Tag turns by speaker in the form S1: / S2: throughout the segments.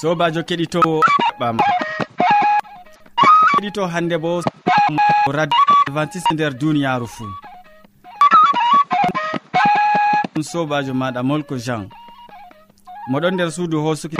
S1: sobajo keɗitowo ɓam. Keɗito hande bo radio adventiste nder duniyaru fuu sobajo maɗa molko jean. Moɗon nder suudu hosuki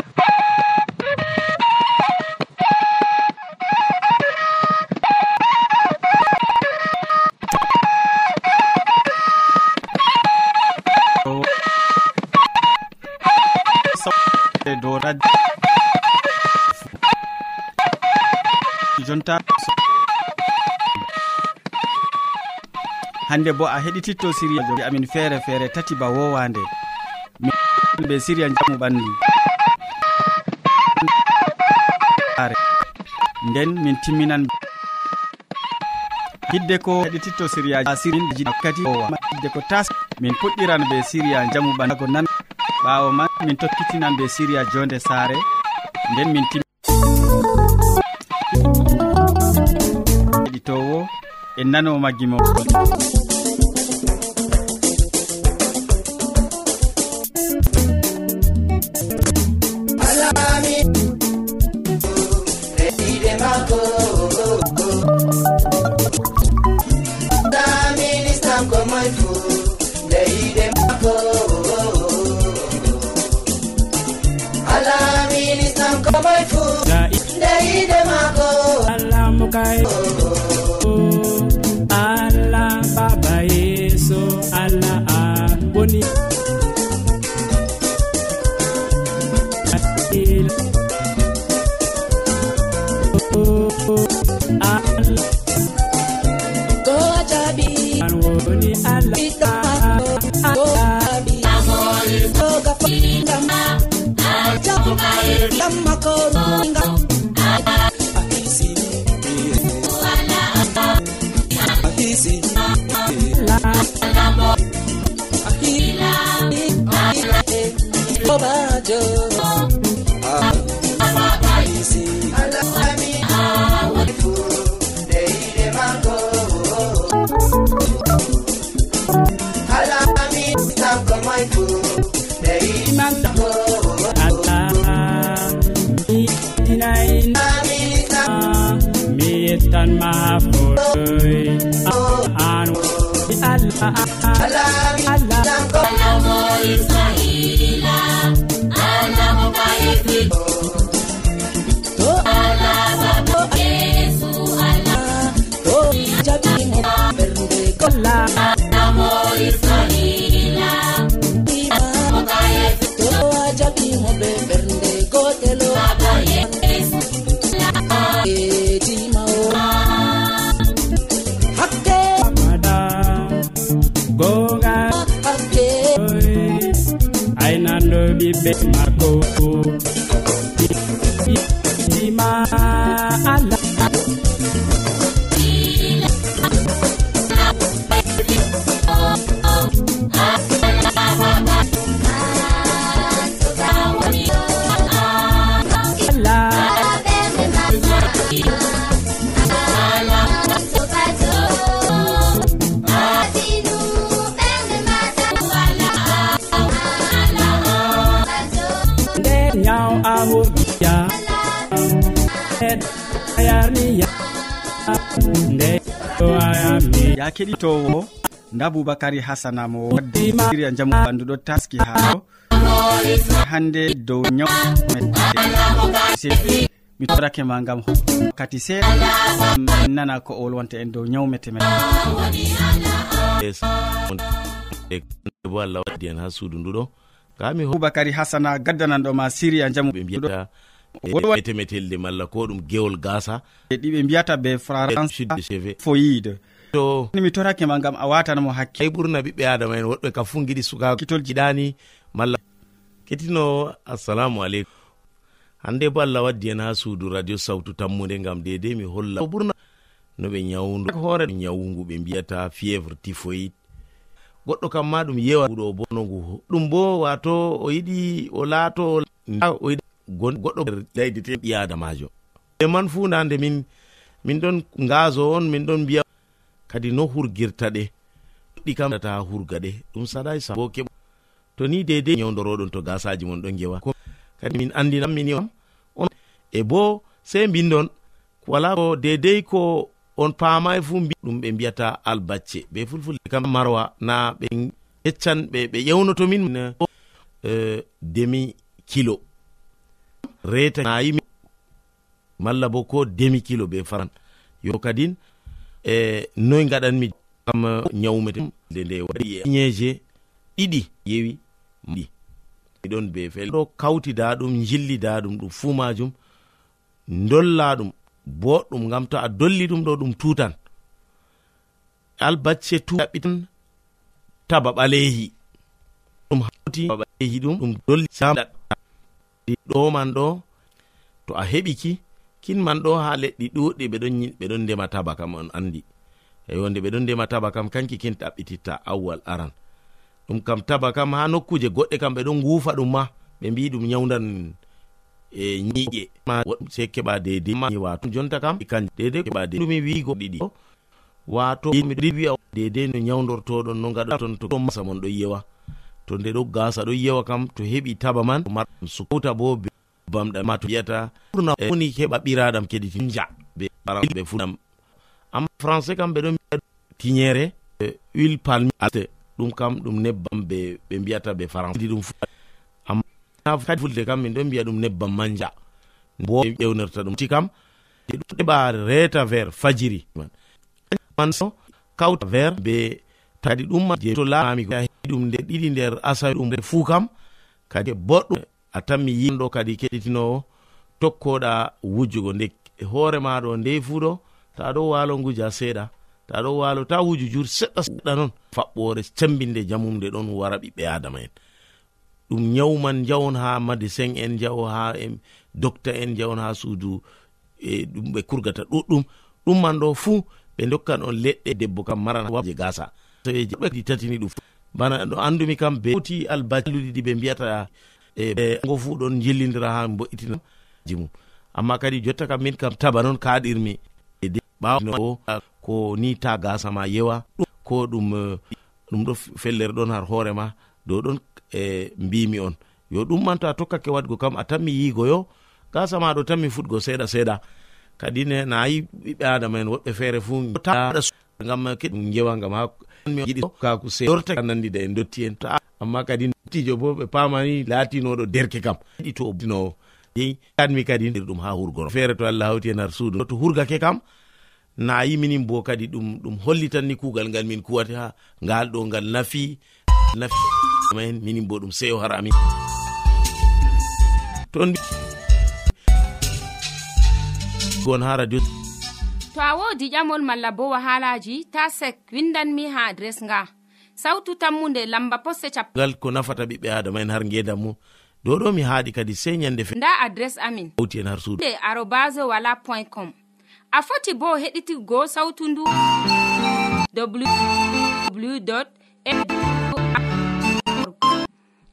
S1: hande bo a heɗititto siriyaji amin feere feere tati ba wowande ɓe siriya jamu ɓandu nden min timminan hidde ko heɗititto siriyaji siriji hidde ko tas min puɗɗiran ɓe siriya jamu ɓandago nan ɓawo man min tokkitinan ɓe siriya jonde saare. Nden min tim heɗitowo en nano maggimo
S2: mako daide mako allah
S1: mukay keɗitowo nda boubacary hasana mo wadderia jamu ɓandu ɗo taski ha ɗo. Hande dow ñaw mi torake ma gam kati seeɗa en nana ko o wolwonta en dow nyaw
S3: metemeteebo allah waddi en ha suudu nduɗo kami
S1: boubacary hasana gaddananɗo ma siria jamu
S3: ɓe mbiyata e metemedelde malla ko ɗum gewol gasa e
S1: ɗiɓe mbiyata be france foyide. to mi torake ma gam a watanamo hakke
S3: ay ɓurna ɓiɓɓe adama en woɗɓe ka fu giɗi suka kitol jiɗani malla. Kettino assalamu aleykum. Hande bo allah waddi en ha suudu radio sawtu tammude gam dedei mi holla. Ɓurna no ɓe nyawdu hoore nyawugu ɓe mbiyata fievre tifoid goɗɗo kam ma ɗum yewa ɗo bo nogu ɗum bo wato o yiɗi o laato o yiɗi goɗɗo laydete ɓi adamajo. E man fu nande min min ɗon gaso on min ɗon mbiya kadi no hurgirta ɗe. Ɗi kam ta hurga ɗe. Ɗum saɗai sabo keɓ to ni dedei nyawdoroɗon to gasaji mon ɗon gewa kadi min andinamini am on e bo sei mbindon wala ko dedei ko on paamai fuu ɗum ɓe mbiyata albacce. Ɓe fulfule kam marwa na ɓe yeccan ɓe ɓe ƴewnoto min. E, demi kilo. Reta nayi malla bo ko demi kilo ɓe faran. Yo kadin e noy gaɗanmi kam ñawmete. De nde waɗi e ñeje ɗiɗi yewi ɗi ɗon be fel. Ɗo kawtida ɗum jillida ɗum ɗum fuu majum dolla ɗum boɗɗum gam to a dolli ɗum ɗo ɗum tutan albacce tuɓitan taba ɓalehi ɗum hauti ɓalehi ɗum ɗum dolli ɗoman ɗo to a heɓiki kinman ɗo ha leɗɗi ɗuɗɗi ɓeɗon ndema taba kam on andi eyo nde ɓeɗon ndema taba kam kanki kin ɗaɓɓititta awwal aran. Ɗum kam taba kam ha nokkuje goɗɗe kam ɓeɗon ngufa ɗum ma ɓe mbi ɗum nyawdan e ñiƴe se keɓa dedei wato jonta kam kan dedei keɓa dedei ɗumi wiigo ɗiɗi. Wato wi'a dede no nyawdortoɗon no gaɗa ton to masa mon ɗo yewa to nde ɗo gasa ɗo yewa kam to heɓi taba man sukauta bo bamɗa ma to yiyata ɓurna woni heɓa ɓiraɗam keɗiti ja be ɓe fuɗam. Amma français kam ɓeɗo mbiya tiñere huile palmi alte ɗum kam ɗum nebbam ɓe ɓe mbiyata ɓe français. Ɗum fu amma kadi fulde kam min ɗo mbiya ɗum nebbam manja. Bo ƴewnirta ɗum. Ti kam ɗum ɗeɓa reeta vers fajiri. Man so kawta vers be kadi ɗum je to laami. Ɗum nde ɗiɗi nder asawi ɗum fuu kam kadi boɗɗum. a tanmi yimɗo kadi keɗitinowo tokkoɗa wujugo nde hoore maɗo nde fuɗo ta ɗo walo nguja seeɗa ta ɗo walo ta wuju jur seɗɗa seɗɗa noon faɓɓore cembinde jamumde ɗon wara ɓiɓɓe adama en. Ɗum nyawman jawon ha madicin en jawo ha docta en jawon ha suudu e ɗum ɓe kurgata ɗuɗɗum. Ɗum man ɗo fuu ɓe dokkan on leɗɗe debbo kam maranaje gasa so e ɓe tatini ɗum. Bana ɗo andumi kam be foti albaluɗiɗi ɓe mbiyata e, e go fu ɗon jillidira ha mbo'itina jimum amma kadi jotta kam min kam taba noon kaɗirmi e ɓawo ko ni ta gasa ma yewa ko ɗum ɗum ɗo fellere ɗon har hoorema dow ɗon e mbimi on. Yo ɗum man to a tokkake waɗgo kam a tanmi yigoyo gasa maɗo tanmi futgo seeɗa seeɗa. Kadi ne nayi ɓiɓɓe adama en woɓɓe feere fuu gam keɗum jewa gam ha yiɗi kaku se nandida en dotti en. Amma kadi tijo bo ɓe pamani latinoɗo derke kam. Yiɗi to dinowo yeyi kanmi kadi ɗum ha hurgoro feere to allah hawti e har suudu. To hurgake kam na yiminin bo kadi ɗum ɗum hollitanni kuugal ngal min kuwata ha ngal ɗo ngal nafi nafi nafimaen minin bo ɗum seyo har amin ton gon ha radio.
S4: To a wodi ƴamol malla bo wahalaji ta sek windanmi ha adres nga. sawtu tammunde lamba posse
S3: capgal ko nafata ɓiɓɓe adama en har ngedam mum. Dow ɗo mi haaɗi kadi sey ñande fe
S4: nda adres amin.
S3: Hawti en har suudu.
S4: Arobase wala point com. A foti bo heɗitigo sawtu ndu.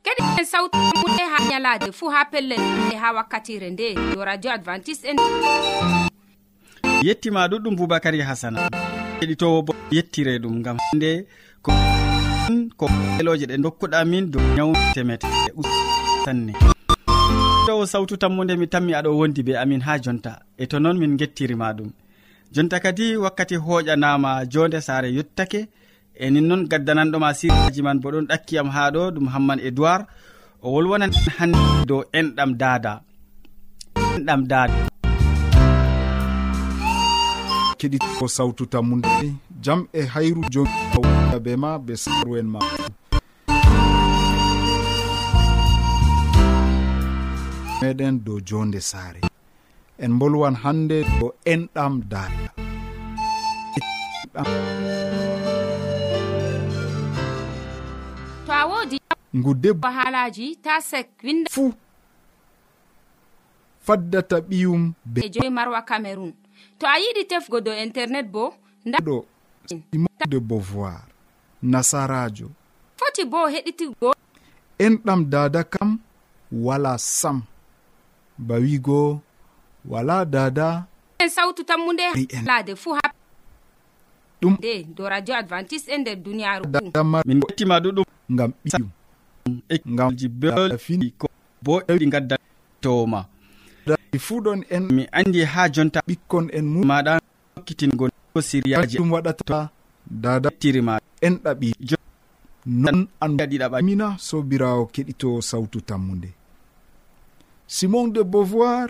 S4: Kadi en sawtu muɗe ha ñalade fuu ha pellel e ha wakkatire nde. Yo radio advantice en.
S1: Yettima ɗuɗɗum boubacary hasana. Heɗitowo bo yettire ɗum gam nde ko ko eloje ɗe dokkuɗa min dow ñaw temetee usanne dow sawtu tammude mi tammi aɗo wondi be amin ha jonta e to noon min gettirima ɗum. Jonta kadi wakkati hooƴanama jonde saare yettake e nin noon gaddananɗoma siraji man bo ɗon ɗakkiyam ha ɗo ɗum hamman edoird o wolwonan hande dow enɗam dada enɗam dada
S5: keɗito sawtu tammude jam e hayru joni be ma be saru en ma. Meɗen dow jonde saare en bolwan hande dow enɗam dada
S4: to a wodi
S5: ngu debbo
S4: haalaji ta sek winda
S5: fuu faddata ɓiyum be
S4: e joyi marwa cameron to a yiɗi tefgo dow internet bo
S5: ndaɗo de beauvoir. nasarajo.
S4: Foti bo heɗitigo
S5: enɗam dada kam wala sam. Ba wigo wala dada.
S4: En sawtu tammu
S5: nde
S4: lade fuu ha
S5: ɗum
S4: de do radio advantice e nder duniyaru.
S1: Min gottima ɗuɗum
S5: ngam ɓiɗum
S1: gamji belfini ko boɗi gadda towma
S5: fuu ɗon en
S1: mi andi ha jonta
S5: ɓikkon en
S1: maɗa hokkitingo siriyaji.
S5: Ɗum waɗata dada
S1: tirima
S5: en ɗaɓi non anɗiɗaɓamina sobirawo keɗito sawtu tammude simon de beauvoir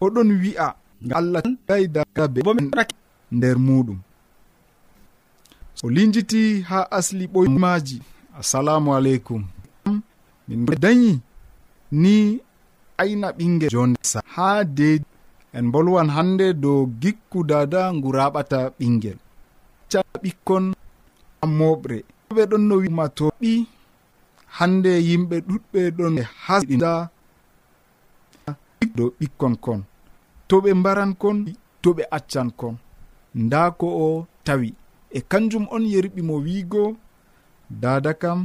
S5: oɗon wi'a allah
S1: daydabe
S5: nder muɗum. O linjiti ha asli ɓoymaji assalamu aleykum min dañi ni ayna ɓinguel jonsa ha de en bolwan hande dow gikku dada ngu raɓata ɓinguel acca ɓikkon ammoɓre. Ɓe ɗon no wimatoɓi hande yimɓe ɗuɗɓe ɗon e hasɗida dow ɓikkon kon. To ɓe mbaran kon to ɓe accan kon. Nda ko o tawi. E kanjum on yerɓi mo wiigo dada kam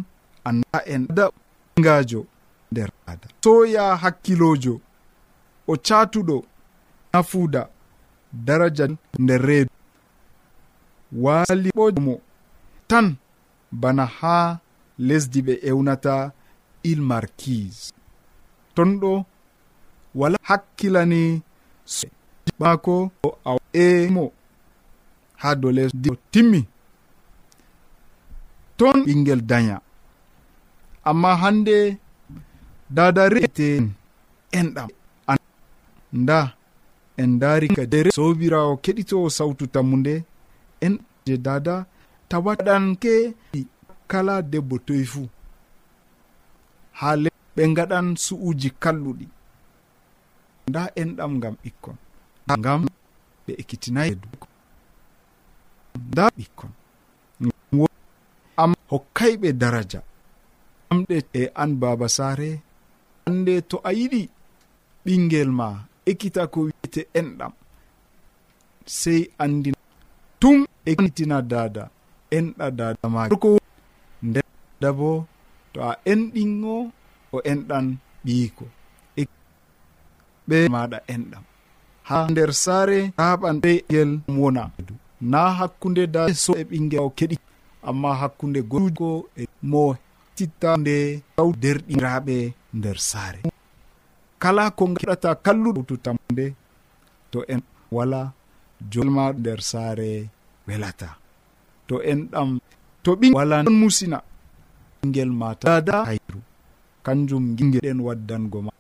S5: anda en da ngajo nder dada soya hakkilojo o catuɗo nafuuda daraja nder reedu. waaliɓomo tan bana haa lesdi ɓe ewnata il markise ton ɗo wala hakkilani maako emo ha dow lesdi o timmi. Ton ɓingel daña. Amma hande dadareten enɗam nda en daari kadere sobirawo keɗitowo sawtu tammu nde en je dada tawaɗanke kala debbo toye fuu. Ha le ɓe gaɗan su'uji kalluɗi. Nda enɗam ngam ɓikkon. Ngam ɓe ekkitinayi nda ɓikkon. Am hokkayɓe daraja. Amɗe e an baba saare ande to a yiɗi ɓingel ma ekkita ko wiyete enɗam. Sey andi tum e dada enɗa dada mako nde dabo to a enɗingo o enɗan ɓiiko. E ɓe maɗa enɗam. Ha nder saare haɓan ɓeyel wona. Na hakkunde da so e ɓingel o keɗi. Amma hakkunde goɗko e mo tittande taw derɗiraɓe nder saare. Kala ko gaɗata kalluɗo tutamde to en wala jolma nder saare. welata. To enɗam to ɓi wala on musina. Ɓingel mata dada hayru. Kanjum gigeɗen waddango ma.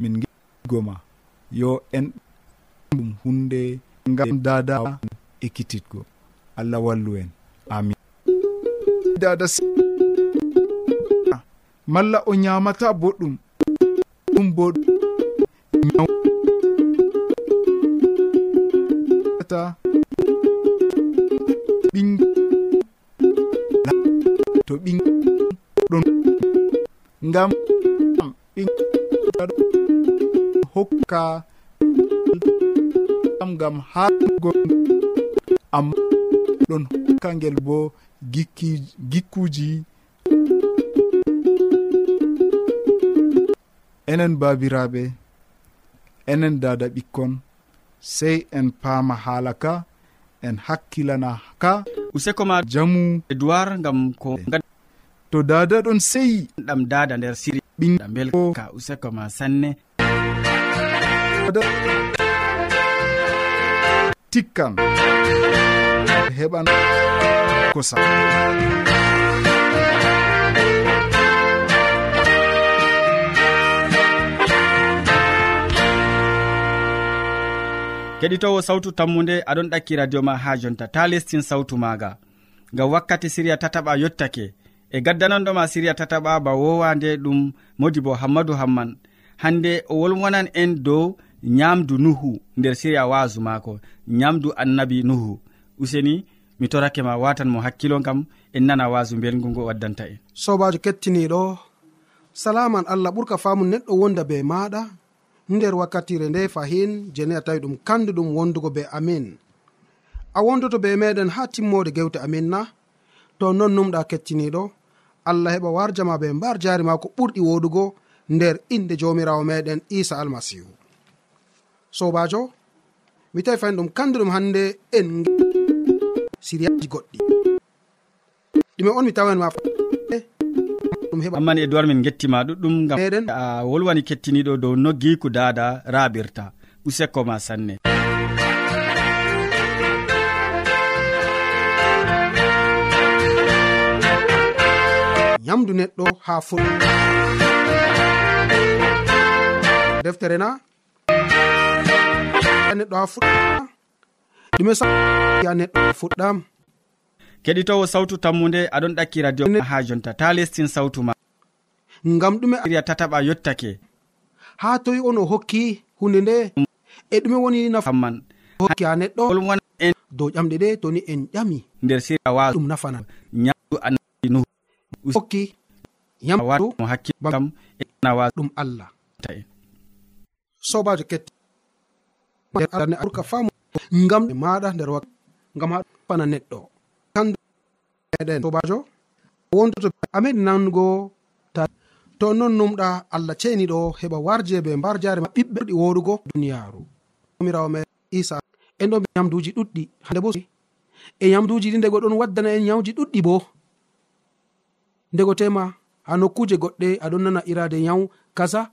S5: Min gigo ma. Yo en ɗum hunde ngam dada ekkititgo allah wallu en. Amin. Dada malla o ñamata boɗɗum. Ɗum bo ta ɓin to ɓin ɗon. Ngam ɓin hokka. Am ngam hago am ɗon hokka ngel bo gikki gikkuji enen babiraɓe enen dada ɓikkon. Sey en paama haala ka. en hakkilana ka.
S1: Useko ma
S5: jamu.
S1: Edoir gam ko
S5: to dada ɗon seyi.
S1: Ɗam dada nder siri. Ɓinda belka useko ma sanne.
S5: Tikkan. Heɓan kosa.
S1: keɗitowo sawtu tammude aɗon ɗakki radio ma ha jonta. Ta lestin sawtu maga ngam wakkati siriya tataɓa yottake. E gaddananɗoma siriya tataɓa ba wowande ɗum modi bo hammadou hamman. Hande o wolwonan en dow nyamdu nuhu nder siriya wasu mako nyamdu annabi nuhu. Useni mi torake ma watan mo hakkilo gam en nana wasu belgu ngo waddanta en.
S6: Sobajo kettiniɗo salaman allah ɓurka famu neɗɗo wonda be maɗa nder wakkatire nde fahin jeni a tawi ɗum kanduɗum wondugo be amin. A wondoto be meɗen ha timmode gewte amin na to non numɗa kettiniɗo allah heɓa warjama be mbar jari ma ko ɓurɗi woɗugo nder inde jamirawo meɗen isa almasihu. Sobajo mi tawi fayin ɗum kanduɗum hande en siriyaji goɗɗi. Ɗume on mi tawanma ɗum heɓa
S1: ammani e min gettima ɗuɗɗum gam
S6: meɗen.
S1: a wolwani kettiniɗo dow noggiku dada raɓirta useko ma sanne.
S6: Yamdu neɗɗo ha fuɗɗu deftere na. Neɗɗo ha fuɗɗa ɗume sa ya neɗɗo fuɗɗam.
S1: keɗitowo sawtu tammude aɗon ɗakki radio ha jonta. Ta lestin sawtu ma.
S6: Ngam ɗume
S1: ria tataɓa yottake.
S6: Ha toyi on o hokki hunde nde e ɗume woni
S1: nafaman
S6: hokki ha neɗɗo. Dow ƴamɗe ɗe toni en ƴami.
S1: Nder siria wa
S6: ɗum nafana
S1: ñaɗu annabi nuhu.
S6: Hokki
S1: yamwatu hakkilo kam e nawa
S6: ɗum allah.
S1: Ta'en
S6: sobajo ketti. Nder allah ne urka faamu. Ngam maɗa nder wakkati ngam ha fana neɗɗo. meɗen sobajo wontoto amen nango ta to non numɗa allah ceeniɗo heɓa warje be mbar jare ma ɓiɓɓe ɗi woɗugo duniyaru mirawo me isa. En ɗo yamduji ɗuɗɗi. Hande bo e yamduji ɗi ndego ɗon waddana en yawji ɗuɗɗi bo. Ndego tema ha nokkuje goɗɗe aɗon nana irade yaw kaza.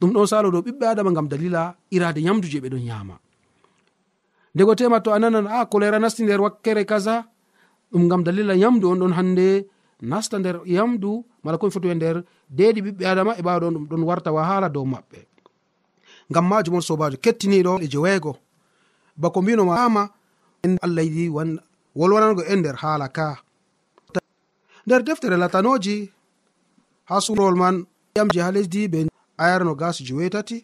S6: Ɗum ɗon salo dow ɓiɓɓe adama gam dalila irade yamdu je ɓeɗon yama ndego tema to a nanan a kolera nasti nder wakkere kaza. ɗum gam dalila yamdu on ɗon hande nasta nder yamdu mala komi foti e nder deedi ɓiɓɓe adama e ɓawaɗon ɗum ɗon warta wahala dow maɓɓe. Ngam majum on sobajo kettiniɗo e jeweego bako mbinoma ama en allah yiɗi wolwanango en nder haala ka nder deftere latanoji ha surowol man yamji ha lesdi be ayarno gas jewetati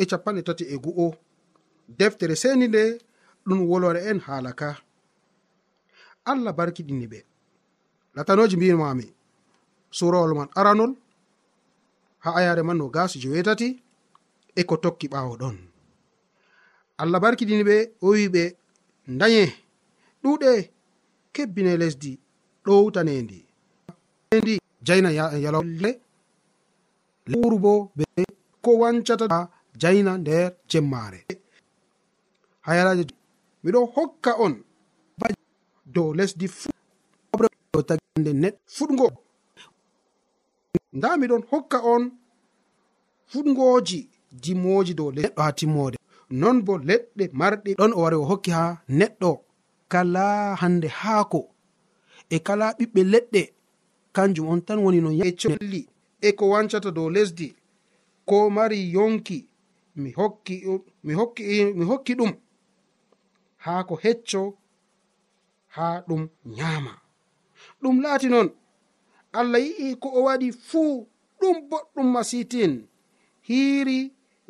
S6: e capanɗe tati e gu'o. Deftere seni nde ɗum wolwana en haala ka allah barkiɗini ɓe. Latanoji mbimami surawol man aranol ha ayare man no gasi jowetati e ko tokki ɓawo ɗon. Allah barkiɗini ɓe o wi ɓe daye ɗuɗe kebbine lesdi ɗowtanendi ndi jaina yalale lewru bo be ko wancata jaina nder jemmare hayalaje miɗo hokka on dow lesdi fuɗo tagande neɗɗo fuɗgo. Nda miɗon hokka on fuɗgoji jimoji dow neɗɗo ha timmode non bo leɗɗe marɗi ɗon o wari o hokki ha neɗɗo. Kala hande haako. E kala ɓiɓɓe leɗɗe. Kanjum on tan woni no yecoli e ko wancata dow lesdi. Ko mari yonki mi hokki mi hokki mi hokki ɗum. Haa ko hecco haa ɗum nyama ɗum laati noon allah yi'i ko o waɗi fuu ɗum boɗɗum masitin hiiri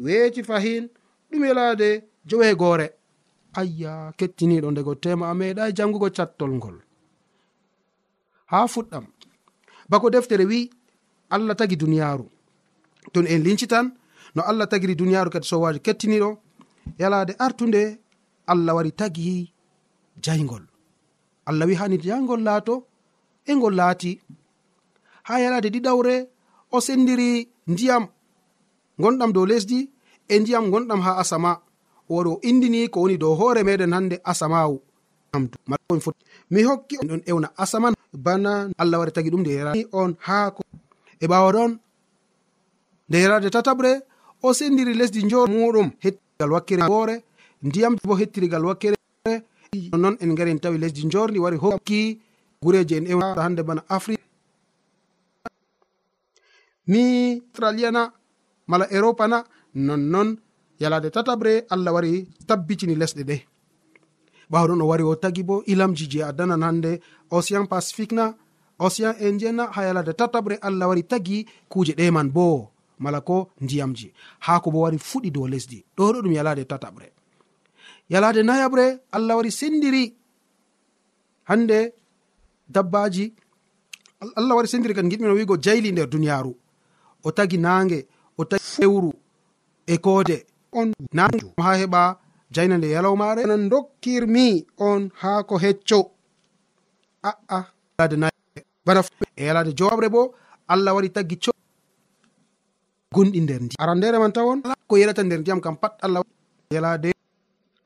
S6: weeti fahin ɗum yelaade joweegoore ayya kettiniiɗo ndego tema a meeɗa janngugo cattol ngol. Haa fuɗɗam bako deftere wi'i allah tagi duniyaaru. Ton en lincitan no allah tagiri duniyaaru kadi sowaaji kettiniiɗo yalaade artunde allah wari tagi jayngol allah wi hani ya ngol laato e ngol laati. Ha yalade ɗiɗawre o sendiri ndiyam gonɗam dow lesdi e ndiyam gonɗam ha asama. Oɗo indini ko woni dow hoore meɗen hande asamawu mi hokki on ewna asaman. Bana allah wari tagi ɗum nde on haako e ɓawa ɗon nde yerade tataɓre o sendiri lesdi njor muɗum hettigal wakkere woore ndiyam bo hettirigal wakkere non en gari en tawi lesdi jorndi wari hokki gureji en ewa hande bana afrique. Mi australia na mala europa na nonnon yalade tataɓre allah wari tabbitini lesɗe ɗe. Ɓawa ɗon o wari o tagi bo ilamji je a danan hande océan pacifique na océan indien na ha yalade tataɓre allah wari tagi kuuje ɗeman bo mala ko ndiyamji. Haako bo wari fuɗi dow lesdi. Ɗo ɗo ɗum yalade tataɓre yalade nayabre allah wari sendiri. Hande dabbaji allah wari sendiri kadi giɗmino wigo jayli nder duniyaru o tagi nange o tagi fewru e koode. On nange ha heɓa jayna nde yalawmare nan dokkirmi on ha ko hecco. Aa yalade nayabre bana e yalade jowabre bo allah wari taggi co gonɗi nder ndiyam. Aran ndere man tawon ko yerata nder ndiyam kam pat allah yalade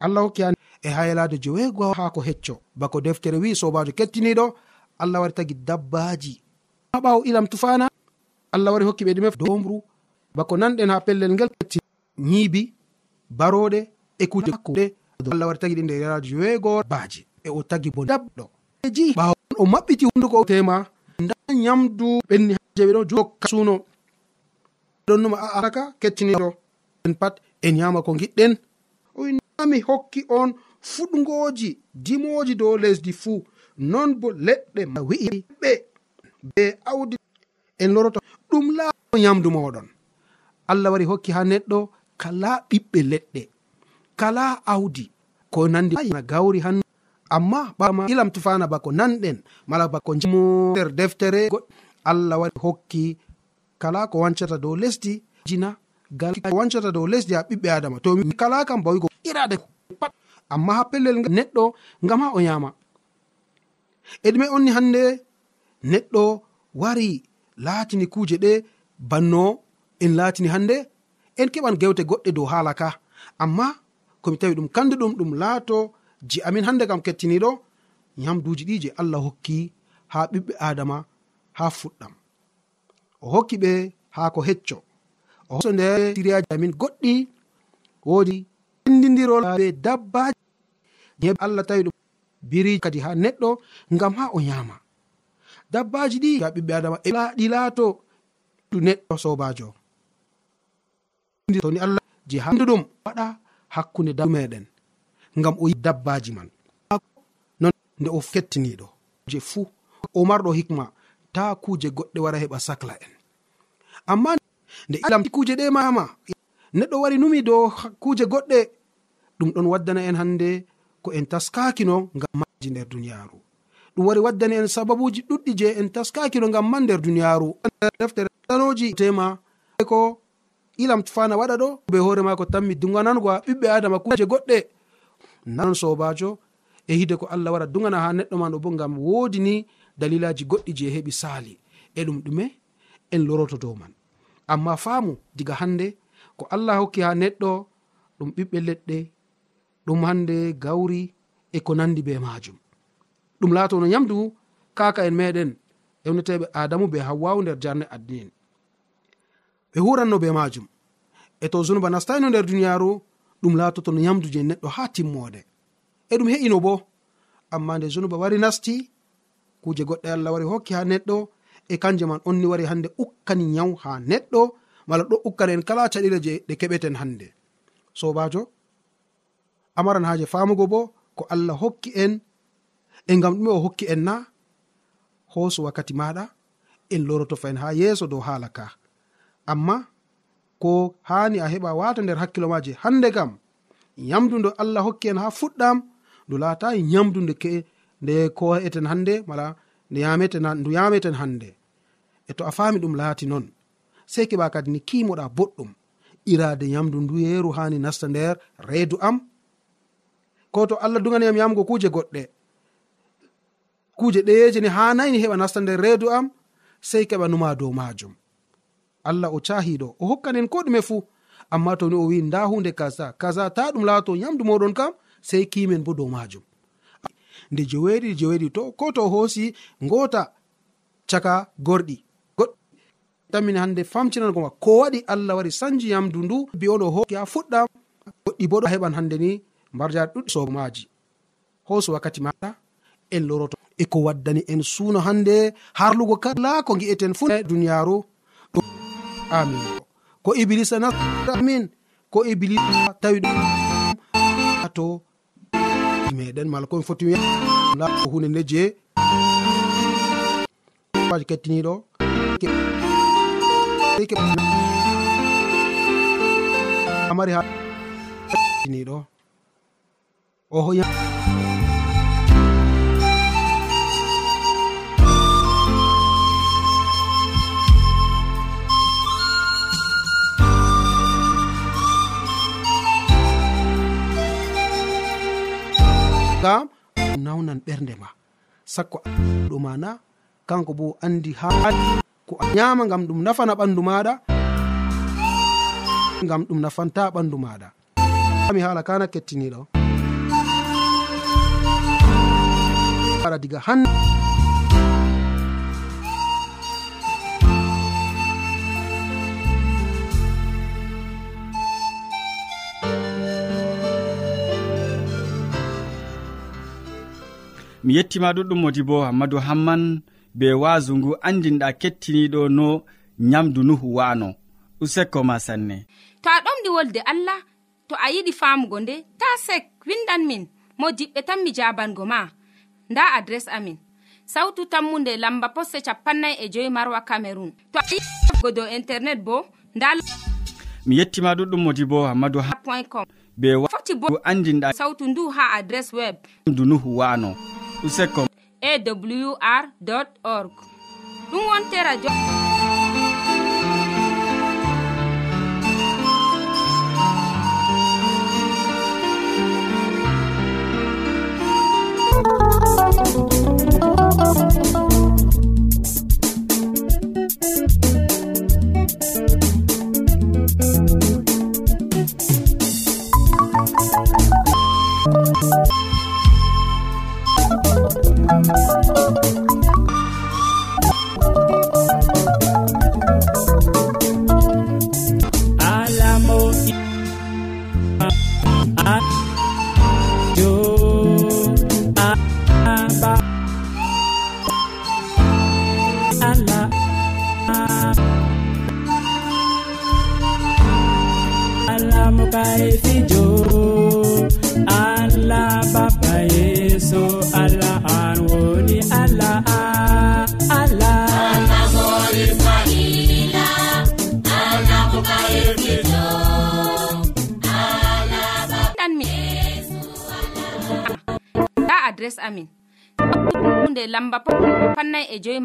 S6: allah hokki an. E haylade joweego ha ko hecco. Bako deftere wi sobajo kettiniɗo allah wari tagi dabbaji ha ɓawo ilam tufana allah wari hokki ɓe ɗume domru bako nanɗen ha pellel ngel. Ketti ñiibi baroɗe e kuje hakkude allah wari tagi ɗi nder yaraji joweego baji e o tagi bo dabɗo e ji ɓawo o maɓɓiti hunduko tema nda ñamdu ɓenni je ɓe ɗo jokka suno ɗonnuma aaraka kettiniɗo en pat en ñama ko giɗɗen mi hokki on fuɗgoji dimoji dow lesdi fuu. Non bo leɗɗe wi'i ɓe be awdi en loroto. Ɗum laawo yamdu moɗon allah wari hokki ha neɗɗo kala ɓiɓɓe leɗɗe kala awdi. Ko nandi na gawri han. Amma ɓama ilam tufana bako nanɗen mala bako nder deftere allah wari hokki kala ko wancata dow lesdi. Jina gal wancata dow lesdi ha ɓiɓɓe adama. To kala kam bawigo irade pat. Amma ha pellel neɗɗo ngam ha o yama e ɗume onni hande neɗɗo wari laatini kuje ɗe banno en laatini hande en keɓan gewte goɗɗe dow haala ka. Amma komi tawi ɗum kandu ɗum ɗum laato je amin hande kam kettiniɗo yamduji ɗi je allah hokki ha ɓiɓɓe adama ha fuɗɗam. O hokki ɓe ha ko hecco. o hoso nder siriyaji amin goɗɗi wodi endidirol be dabbaji ñebe allah tawi ɗum biriji kadi ha neɗɗo ngam ha o yama dabbaji ɗi ya ɓiɓɓe adama e ɗi laato ɗu neɗɗo sobajo toni allah je handuɗum waɗa hakkunde da meɗen ngam o yi dabbaji man. Non nde o kettiniɗo je fuu o marɗo hikma ta kuje goɗɗe wara heɓa sacla en amma nde ilam kuuje ɗe mama. Neɗɗo wari numi dow kuje goɗɗe. Ɗum ɗon waddana en hande ko en taskakino ngam maji nder duniyaru ɗum wari waddani en sababuji ɗuɗɗi je en taskakino ngam man nder duniyaru deftere tanoji tema e ko ilam fana waɗa ɗo be hoore mako ko tammi duganangoa ɓiɓɓe adama kuje goɗɗe. Nanon sobajo e hide ko allah waɗa dugana ha neɗɗo ma ɗo bo ngam woodi ni dalilaji goɗɗi je heɓi sali e ɗum ɗume en loroto dow man. amma faamu diga hande ko allah hokki ha neɗɗo ɗum ɓiɓɓe leɗɗe ɗum hande gawri e ko nandi be majum ɗum laatono nyamdu kaka en meɗen ewneteɓe adamu be hawwawu nder jarne addini ɓe huranno be majum e to zunuba nastayno nder duniyaru ɗum laatoto no nyamdu je neɗɗo ha timmode e ɗum he'ino bo. Amma nde zunuba wari nasti kuje goɗɗe allah wari hokki ha neɗɗo e kanje man onni wari hande ukkani nyaw ha neɗɗo mala ɗo ukkana en kala caɗire je ɗe keɓeten hande. Sobajo amaran haje famugo bo ko allah hokki en e gam ɗume o hokki en na hooso wakkati maɗa en loroto fayin ha yeeso dow haala ka. Amma ko hani a heɓa wata nder hakkilo maje hande kam yamdu nde allah hokki en ha fuɗɗam ndu laata yamdu nde ke nde ko eten hande mala ndu yameten hande. e to a fami ɗum laati noon sey keɓa kadi ni kimoɗa boɗɗum irade yamdu nduyeeru hani nasta nder reedu am. Ko to allah duganiyam yamgo kuje goɗɗe kuje ɗeyeje ni hanayi ni heɓa nasta nder reedu am sey keɓa numa dow majum allah o cahiɗo o hokkanen ko ɗume fuu amma to ni o wi nda hunde kaza kaza ta ɗum laato yamdu moɗon kam sey kimen bo dow majum nde joweeɗi joweeɗi to ko to o hoosi ngota caka gorɗi tammin hande famtinango ma ko waɗi allah wari sanji yamdu ndu bi oɗo ho ya fuɗɗam goɗɗi bo ɗo heɓan hande ni mbarjaɗi ɗuɗɗi sobomaji hooso wakkati maɗa en loroto. E ko waddani en suuno hande harlugo kala ko gi'eten fu duniyaru amin. Ko iblisa namin ko iblisa tawi to meɗen mala komi foti hunde nde je kettiniɗo amari haɗiniɗo o hoya gam nawnan ɓernde ma. Sakko ɗumana kanko bo andi ha ko a nyama ngam ɗum nafana ɓandu maɗa ngam ɗum nafanta ɓandu maɗa. Mi haala kana kettiniɗo. Ara diga han
S1: mi yettima ɗuɗɗum modi bo hammadou hamman be waasu ngu andinɗa kettiniɗo no nyamdu nuhu wano useko ma sanne.
S4: To a ɗomɗi wolde allah to a yiɗi famugo nde ta sek windan min mo diɓɓe tan mi jabango ma. Nda adres amin. Sautu tammunde lamba posse capannay e joyi marwa camerun to a yigo dow internet bo nda
S1: mi yettima ɗuɗɗum modi bo hammadou ha
S4: point com.
S1: Be
S4: foti bo
S1: andinɗa
S4: sautu ndu ha adres web.
S1: Du nuhu wano useko
S4: awr org. Ɗum wonte radio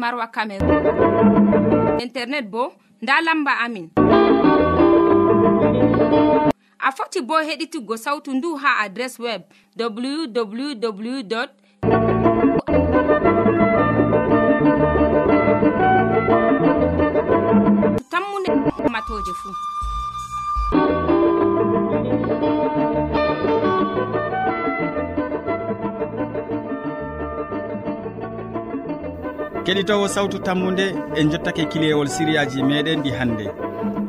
S4: marwa cameron internet bo nda lamba amin. A foti bo heɗituggo sautu ndu ha adres web www. Tammunde matoje fuu
S1: keɗitowo sawtu tammude en jottake kilewol siriyaji meɗen ɗi hannde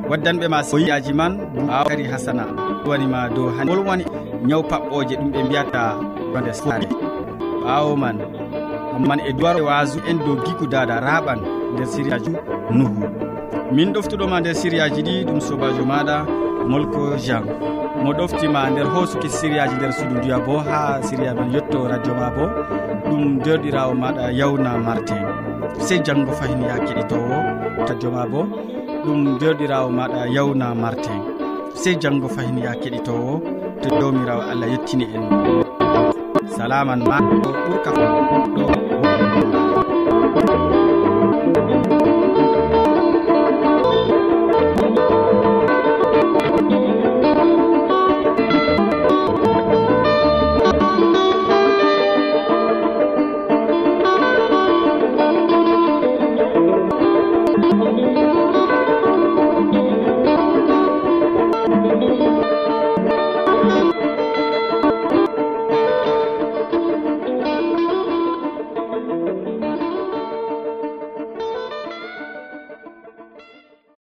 S1: waddanɓe ma soyaji man awkari hasana wanima dow han wolwoni ñaw paɓɓoje ɗum ɓe mbiyata bande sare. Ɓawo man man e duwar wasu en dow giku dada raɓan nder siriyaji nuhu. Min ɗoftuɗoma nder siriyaji ɗi ɗum sobajo maɗa molko jean. mo ɗoftima nder hosuki siriyaji nder suudu ndiya bo ha siriya men yetto radio ma bo ɗum derɗirawo maɗa yawna martin sey janggo fayin ya keɗitowo radio ma bo ɗum derɗirawo maɗa yawna martin sey janggo fayin ya keɗitowo to dowmirawo allah yettini en. Salaman ma ɓuurka